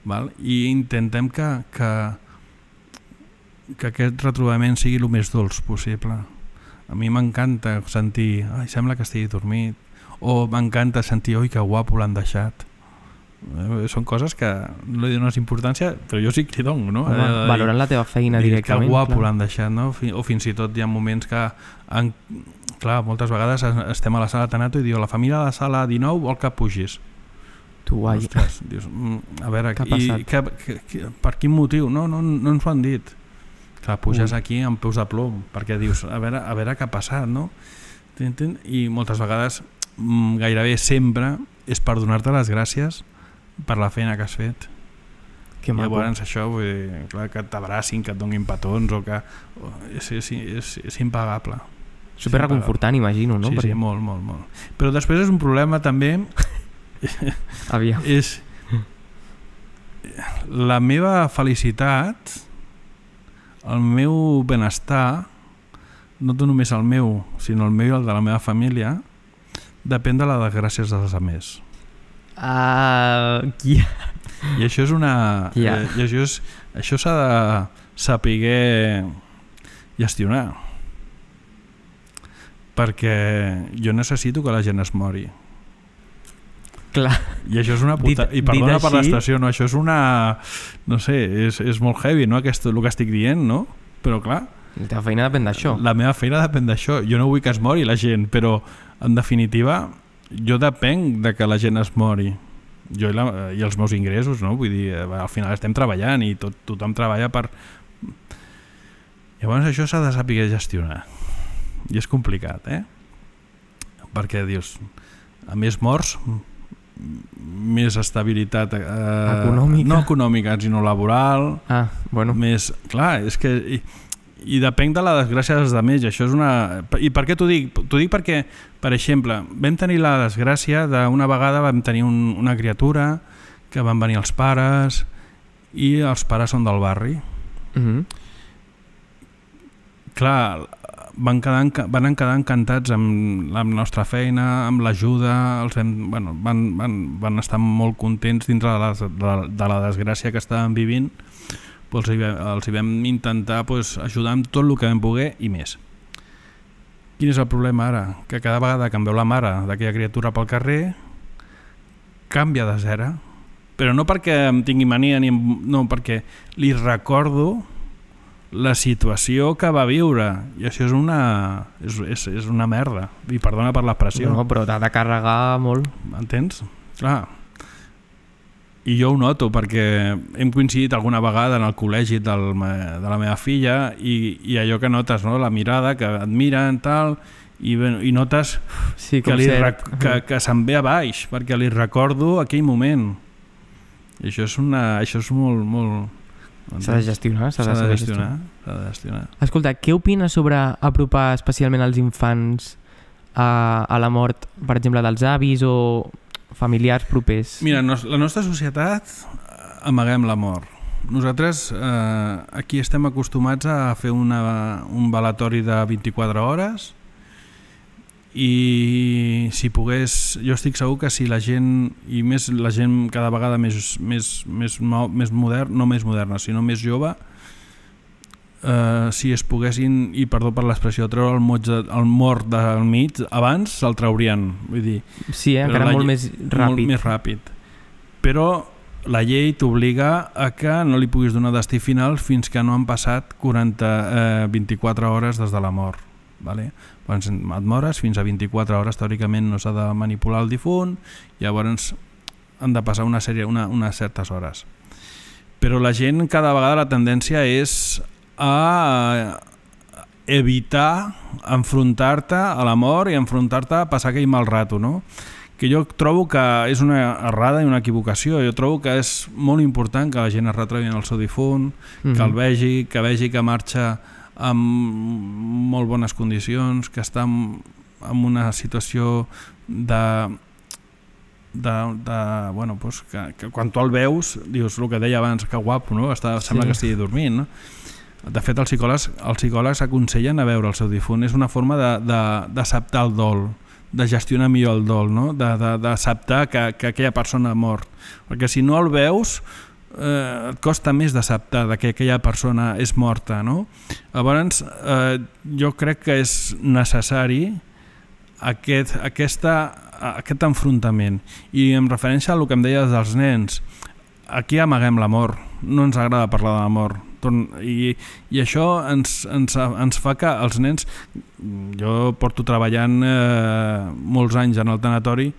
Val? I intentem que, que, que aquest retrobament sigui el més dolç possible. A mi m'encanta sentir, ai, sembla que estigui dormit, o m'encanta sentir, oi, que guapo l'han deixat. Eh, són coses que no li dones importància, però jo sí que li dono, no? Home, Eh, valorant la teva feina dir directament. Que guapo l'han deixat, no? O fins i tot hi ha moments que, en, clar, moltes vegades es- estem a la sala Tanato i diu la família de la sala 19 vol que pugis. Tu, ai, Ostres, dius, mm, a veure, Què ha i, que, que, que, per quin motiu? No, no, no ens ho han dit. Clar, puges Ui. aquí amb peus de plom, perquè dius, a veure, a veure què ha passat, no? I moltes vegades, mm, gairebé sempre, és per donar-te les gràcies per la feina que has fet. que maco. llavors això, vull dir, clar, que t'abracin, que et donin petons, o que... o, és, és, és, és impagable. Super reconfortant, imagino, no? sí, sí, molt, molt, molt. Però després és un problema també, (laughs) Aviam. és la meva felicitat, el meu benestar, no només el meu, sinó el meu i el de la meva família, depèn de la desgràcies dels altres. Uh, yeah. I això és una... Eh, i això és, això s'ha de saber gestionar. Perquè jo necessito que la gent es mori. Clar. I això és una puta... Dit- I perdona dit per així- l'expressió, no? Això és una... No sé, és, és molt heavy, no? Aquest, el que estic dient, no? Però clar, La teva feina depèn d'això. la meva feina depèn d'això. Jo no vull que es mori la gent, però en definitiva jo depenc de que la gent es mori. Jo i, la, i els meus ingressos, no? Vull dir, eh, al final estem treballant i tot, tothom treballa per... Llavors això s'ha de saber gestionar. I és complicat, eh? Perquè dius, a més morts, més estabilitat eh, Econòmica. no econòmica, sinó laboral Ah, bueno. més... Clar, és que... I, i depèn de la desgràcia dels altres. Això és una... I per què t'ho dic? T'ho dic perquè, per exemple, vam tenir la desgràcia d'una vegada vam tenir un, una criatura que van venir els pares i els pares són del barri. Mm -hmm. Clar, van, quedar, van quedar encantats amb la nostra feina, amb l'ajuda, els vam, bueno, van, van, van estar molt contents dintre de la, de, la, de la desgràcia que estàvem vivint els, hi vam, els hi vam intentar doncs, ajudar amb tot el que vam poder i més. Quin és el problema ara? Que cada vegada que em veu la mare d'aquella criatura pel carrer canvia de zero però no perquè em tingui mania ni em, no, perquè li recordo la situació que va viure i això és una és, és, és una merda i perdona per l'expressió No, però t'ha de carregar molt. M'entens? Clar. I jo ho noto perquè hem coincidit alguna vegada en el col·legi del, de la meva filla i, i allò que notes, no? la mirada, que et miren, tal, i, bueno, i notes Sí, que, li rec que, que se'n ve a baix, perquè li recordo aquell moment. I això és, una, això és molt... molt S'ha de gestionar, s'ha de, de gestionar. S'ha de gestionar. Escolta, què opines sobre apropar especialment els infants a, a la mort, per exemple, dels avis o familiars propers? Mira, la nostra societat eh, amaguem la mort. Nosaltres eh, aquí estem acostumats a fer una, un velatori de 24 hores i si pogués, jo estic segur que si la gent, i més la gent cada vegada més, més, més, més modern, no més moderna, sinó més jove, si es poguessin, i perdó per l'expressió, treure el, moig de, el mort del mig, abans se'l traurien, vull dir, Sí, eh? encara molt més ràpid. molt més ràpid. Però la llei t'obliga a que no li puguis donar destí final fins que no han passat 40, eh, 24 hores des de la mort. Vale? Llavors et mores, fins a 24 hores teòricament no s'ha de manipular el difunt, llavors han de passar una sèrie, una, unes certes hores. Però la gent cada vegada la tendència és a evitar enfrontar-te a la mort i enfrontar-te a passar aquell mal rato, no? que jo trobo que és una errada i una equivocació. Jo trobo que és molt important que la gent es retrobi en el seu difunt, Mhm. que el vegi, que vegi que marxa amb molt bones condicions, que està en, en una situació de de, de bueno, pues que, que quan tu el veus dius el que deia abans, que guapo no? Està, sembla Sí. que estigui dormint no? De fet els psicòlegs, els psicòlegs aconsellen a veure el seu difunt. És una forma d'acceptar el dol de gestionar millor el dol no? D'acceptar que, que aquella persona ha mort. Perquè si no el veus eh, et costa més d'acceptar que aquella persona és morta no? llavors eh, jo crec que és necessari aquest, aquesta, aquest enfrontament. I en referència a el que em deies dels nens. Aquí amaguem l'amor. No ens agrada parlar de l'amor i, i això ens, ens, ens fa que els nens jo porto treballant eh, molts anys en el tanatori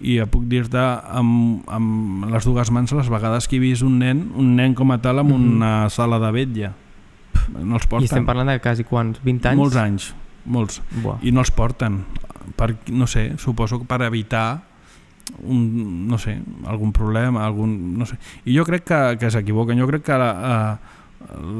i ja puc dir-te amb, amb les dues mans les vegades que he vist un nen un nen com a tal en Mhm. una sala de vetlla no els I porten estem parlant de quasi quants? 20 anys? molts anys molts Buah. i no els porten per, no sé, suposo que per evitar un, no sé, algun problema algun, no sé. i jo crec que, que s'equivoquen jo crec que la, eh,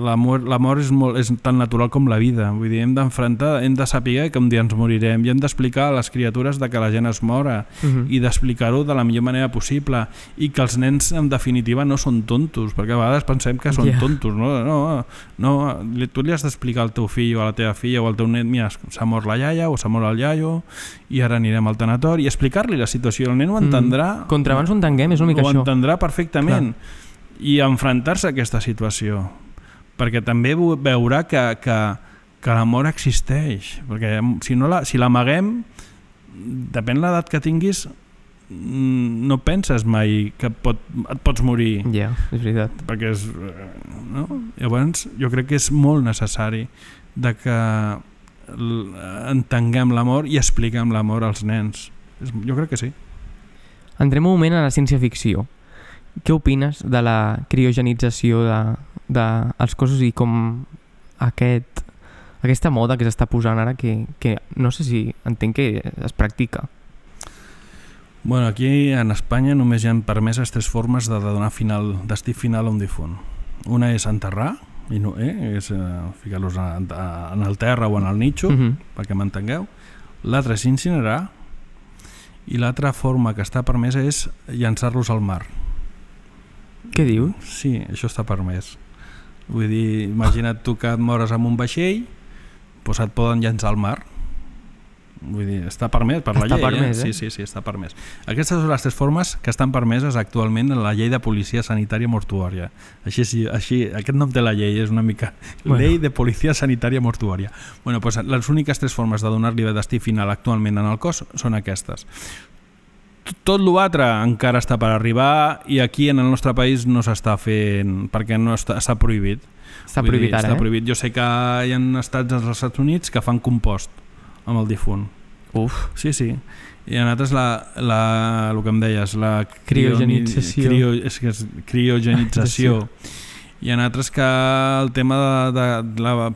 la mort, la mort és, molt, és tan natural com la vida vull dir, hem d'enfrontar, hem de saber que un dia ens morirem i hem d'explicar a les criatures de que la gent es mora Mhm. i d'explicar-ho de la millor manera possible i que els nens en definitiva no són tontos perquè a vegades pensem que són Ja. tontos no, no, no, li- tu li has d'explicar al teu fill o a la teva filla o al teu net mira, s'ha mort la iaia o s'ha mort el iaio i ara anirem al tanatori i explicar-li la situació, el nen ho entendrà Mm. Contra abans ho entenguem, és una mica ho això. entendrà perfectament i enfrontar-se a aquesta situació perquè també veu- veurà que, que, que l'amor existeix perquè si no la, si l'amaguem depèn l'edat que tinguis mm, no penses mai que pot, et pots morir Ja, és veritat. perquè és, eh, no? llavors jo crec que és molt necessari de que entenguem l'amor i expliquem l'amor als nens jo crec que sí Entrem un moment a la ciència-ficció. Què opines de la criogenització de, de els cossos i com aquest, aquesta moda que s'està posant ara que, que no sé si entenc que es practica. Bueno, aquí en Espanya només hi ha permeses tres formes de donar final, destí final a un difunt. Una és enterrar, i no, eh? és eh, ficar-los en, en el terra o en el nitxo, uh. -huh. perquè m'entengueu. L'altra és incinerar, i l'altra forma que està permesa és llançar-los al mar. Què dius? Sí, això està permès. Vull dir, imagina't tu que et mores amb un vaixell, doncs et poden llançar al mar. Vull dir, està permès per la Està llei. permès, eh? eh? Sí, sí, sí, està permès. Aquestes són les tres formes que estan permeses actualment en la llei de policia sanitària mortuària. Així, sí, així aquest nom té la llei, és una mica... Bueno. Llei de policia sanitària mortuària. Bueno, doncs les úniques tres formes de donar-li destí final actualment en el cos són aquestes. Tot l'altre encara està per arribar i aquí en el nostre país no s'està fent perquè no està, està prohibit. Està Vull prohibit dir, ara, està eh? prohibit. Jo sé que hi ha estats als Estats Units que fan compost amb el difunt. Uf, Sí, sí. I en altres la, la, el que em deies, la Criogenització. Crio, és que és criogenització. (laughs) I en altres que el tema de, de, de la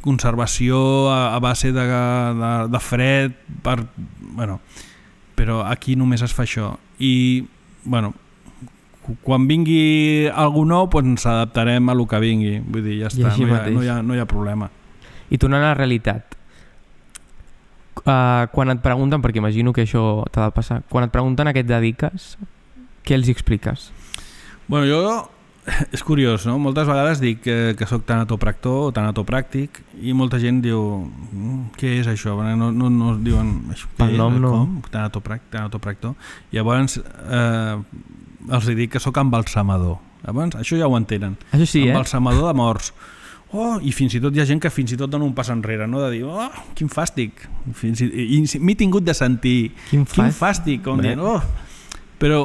conservació a, a base de, de, de fred, per, bueno, però aquí només es fa això. I, bueno, quan vingui algú nou doncs ens adaptarem a lo que vingui vull dir, ja està, no hi, ha, mateix. no, hi ha, no hi ha problema I tornant a la realitat, uh, quan et pregunten, perquè imagino que això t'ha de passar, quan et pregunten a què et dediques, què els expliques? Bueno, jo (laughs) és curiós, no? Moltes vegades dic que, que sóc tanatopractor o tanatopràctic i molta gent diu "Mm, què és això? No, no, no diuen això, què és? nom no. Com? Tanatoprac, tanatopractor. Llavors eh, els dic que sóc embalsamador. Llavors, això ja ho entenen. Això sí, eh? embalsamador de morts. Oh, i fins i tot hi ha gent que fins i tot dona un pas enrere, no? de dir, oh, quin fàstic. Fins i, i, i m'he tingut de sentir Quin quin fàstic. fàstic, com dient, oh. Però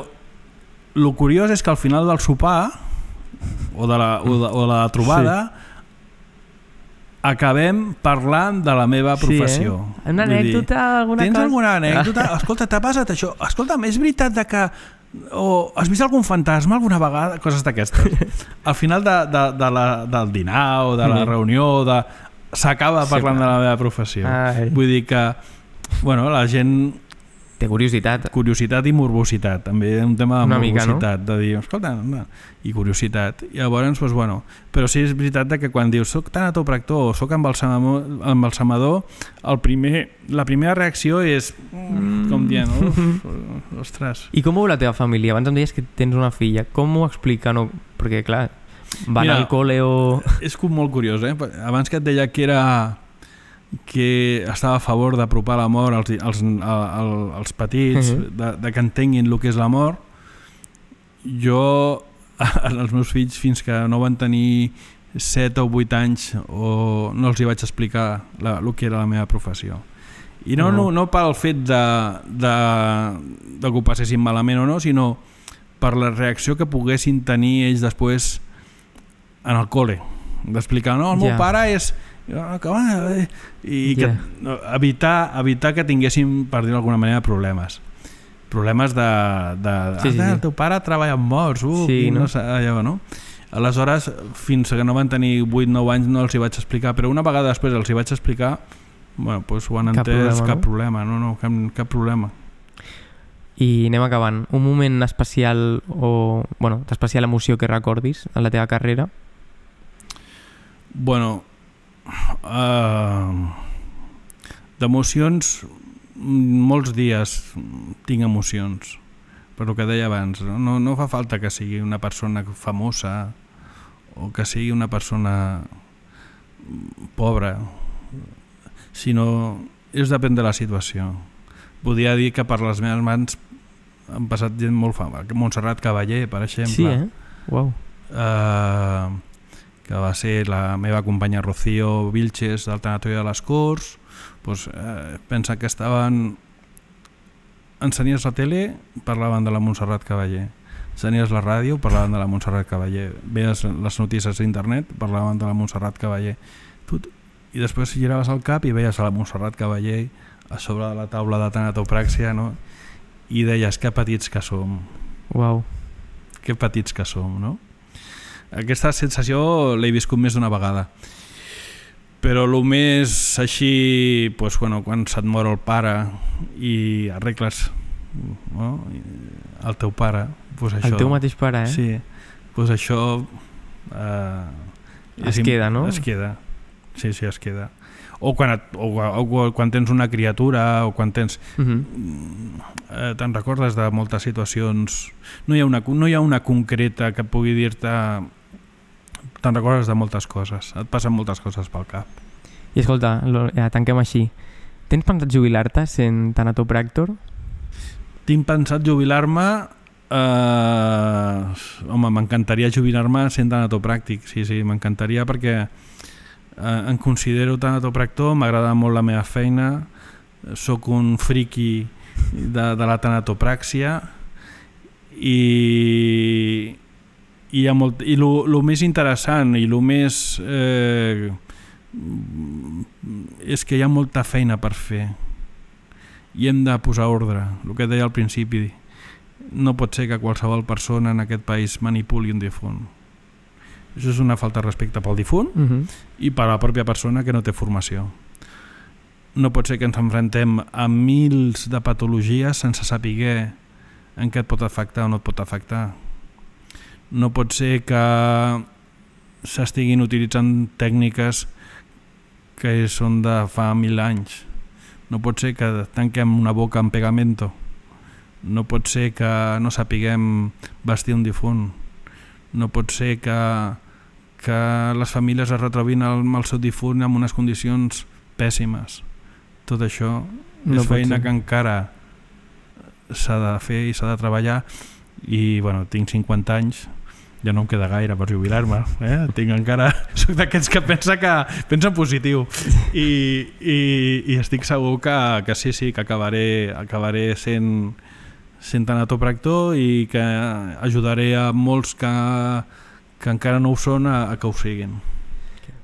el curiós és que al final del sopar o de la, o de, o de la trobada acabem parlant de la meva professió. Sí, eh? Una Vull dir, anècdota, alguna Tens cosa? alguna anècdota? Escolta, t'ha passat això? Escolta'm, és veritat de que o has vist algun fantasma alguna vegada? Coses d'aquestes. (laughs) Al final de, de, de la, del dinar o de la Mhm. reunió de... s'acaba Sí, parlant clar. de la meva professió. Ai. Vull dir que bueno, la gent Té curiositat. curiositat i morbositat també un tema de Una mica, no? morbositat de dir, escolta, no, i curiositat i llavors, doncs, bueno, però sí és veritat que quan dius soc tanatopractor o soc embalsamador, embalsamador el primer, la primera reacció és mm, com dient, uf, (laughs) ostres I com ho veu la teva família? Abans em deies que tens una filla. Com ho expliquen? O... Perquè, clar, van Mira, al col·le o... és molt curiós, eh? Abans que et deia que era que estava a favor d'apropar la mort als, als, als, als petits, Mhm. de, de que entenguin el que és la mort, jo, (laughs) als meus fills, fins que no van tenir 7 o 8 anys, o no els hi vaig explicar la, el que era la meva professió. I no, no, No. no pel fet de, de, de que ho passessin malament o no, sinó per la reacció que poguessin tenir ells després en el col·le. D'explicar, no, el meu Ja. pare és... "Ah, que va, eh", I que, Ja. no, evitar, evitar que tinguéssim, per dir d'alguna manera, problemes. Problemes de... de Sí, sí, ah, sí. el teu pare treballa amb morts, uh, Sí, no? no sé, allò, no? Aleshores, fins que no van tenir 8-9 anys no els hi vaig explicar, però una vegada després els hi vaig explicar, bueno, doncs ho han Cap entès, problema, cap no? problema, no, no, cap, cap problema. I anem acabant. Un moment especial o... Bueno, d'especial emoció que recordis en la teva carrera? Bueno, uh, d'emocions, molts dies tinc emocions, per el que deia abans. No? No, fa falta que sigui una persona famosa o que sigui una persona pobra, sinó és depèn de la situació. Podria dir que per les meves mans han passat gent molt famosa. Montserrat Cavaller, per exemple Sí, eh? Uau. eh, que va ser la meva companya Rocío Vilches del de les Corts doncs, eh, pensa que estaven ensenies la tele parlaven de la Montserrat Cavaller ensenies la ràdio parlaven de la Montserrat Cavaller veies les notícies d'internet parlaven de la Montserrat Cavaller tu, i després giraves el cap i veies a la Montserrat Cavaller a sobre de la taula de tanatopràxia no? i deies que petits que som Uau. que petits que som, no? Aquesta sensació l'he viscut més d'una vegada. Però el més així, doncs, bueno, quan se't mor el pare i arregles no? el teu pare pues això, El teu mateix pare, eh? sí, pues això eh, Es queda, no? es queda sí, sí, es queda o quan, et, o, o quan tens una criatura o quan tens Mhm. eh, te'n recordes de moltes situacions no hi ha una, no hi ha una concreta que pugui dir-te te'n recordes de moltes coses et passen moltes coses pel cap I escolta, ja, tanquem així. Tens pensat jubilar-te sent tanatopractor? tinc pensat jubilar-me eh, home, m'encantaria jubilar-me sent tanatopràctic sí, sí, m'encantaria perquè eh, em considero tanatopractor m'agrada molt la meva feina sóc un friki de, de la tanatopràxia i i, hi ha molt, i lo, lo més interessant i lo més eh, és que hi ha molta feina per fer. I hem de posar ordre el que deia al principi. No pot ser que qualsevol persona en aquest país manipuli un difunt. Això és una falta de respecte pel difunt Mm -hmm. i per a la pròpia persona que no té formació. No pot ser que ens enfrontem a mils de patologies sense saber en què et pot afectar o no et pot afectar no pot ser que s'estiguin utilitzant tècniques que són de fa mil anys. No pot ser que tanquem una boca amb pegamento. No pot ser que no sapiguem vestir un difunt. No pot ser que, que les famílies es retrobin amb el seu difunt en unes condicions pèssimes. Tot això No és feina ser. que encara s'ha de fer i s'ha de treballar. I bueno, tinc 50 anys ja no em queda gaire per jubilar-me eh? tinc encara, (laughs) soc d'aquests que pensa que pensa en positiu i, i, i estic segur que, que sí, sí, que acabaré, acabaré sent sent tanatopractor i que ajudaré a molts que, que encara no ho són a, a que ho siguin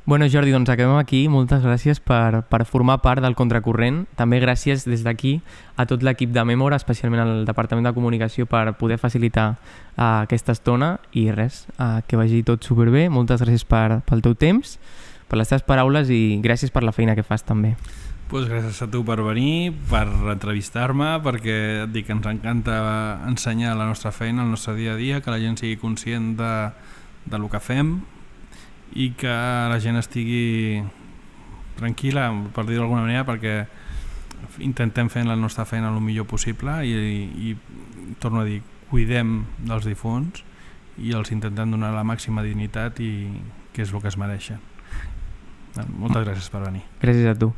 Bueno, Jordi, doncs acabem aquí. Moltes gràcies per, per formar part del Contracorrent. També gràcies des d'aquí a tot l'equip de Memora, especialment al Departament de Comunicació, per poder facilitar uh, aquesta estona. I res, uh, que vagi tot superbé. Moltes gràcies per, pel teu temps, per les teves paraules i gràcies per la feina que fas també. pues gràcies a tu per venir, per entrevistar-me, perquè et dic que ens encanta ensenyar la nostra feina, el nostre dia a dia, que la gent sigui conscient de, de lo que fem i que la gent estigui tranquil·la, per dir-ho d'alguna manera, perquè intentem fer la nostra feina el millor possible i, i, i torno a dir, cuidem dels difunts i els intentem donar la màxima dignitat i que és el que es mereixen. Moltes gràcies per venir. Gràcies a tu.